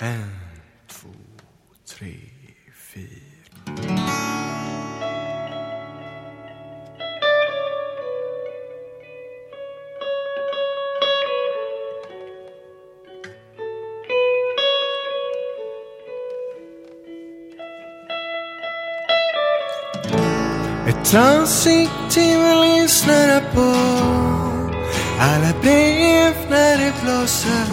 En, två, tre, fyra. Ett vi lyssnar på Alla brev när det blåser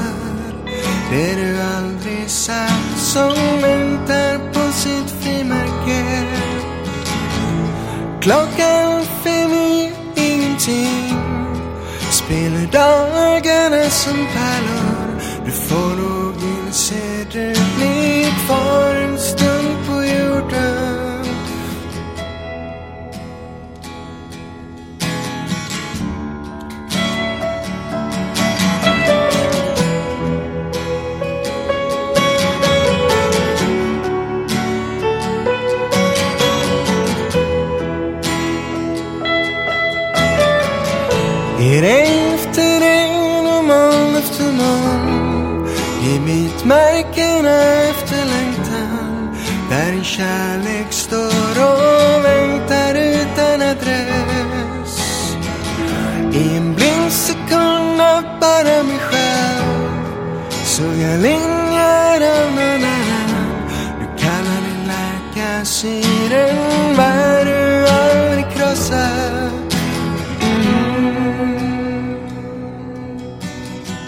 Det du aldrig sagt som väntar på sitt frimärke Klockan fem är ingenting Spelar dagarna som pärlor. Du får nog inse du blir regn efter regn och moln efter moln I bitmärkena efter längtan Där en kärlek står och väntar utan adress. I en blind sekund av bara mig själv. Såg jag linjer av någon annan. Du kallar din läkarsyren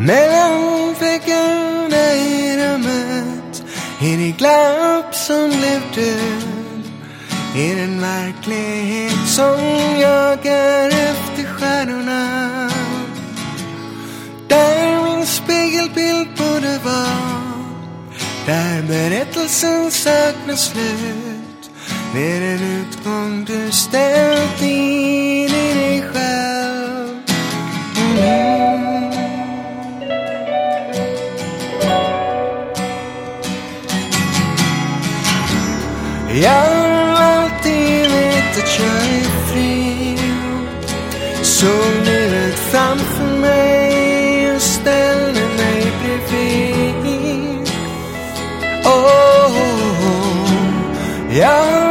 mellan väggarna i rummet i det glapp som blev död i den verklighet som jagar efter stjärnorna. Där min spegelbild borde vara där berättelsen saknar slut. Med en utgång alltid vetat att jag är fri Såg livet framför mig och ställde mig bredvid oh, oh, oh. Jag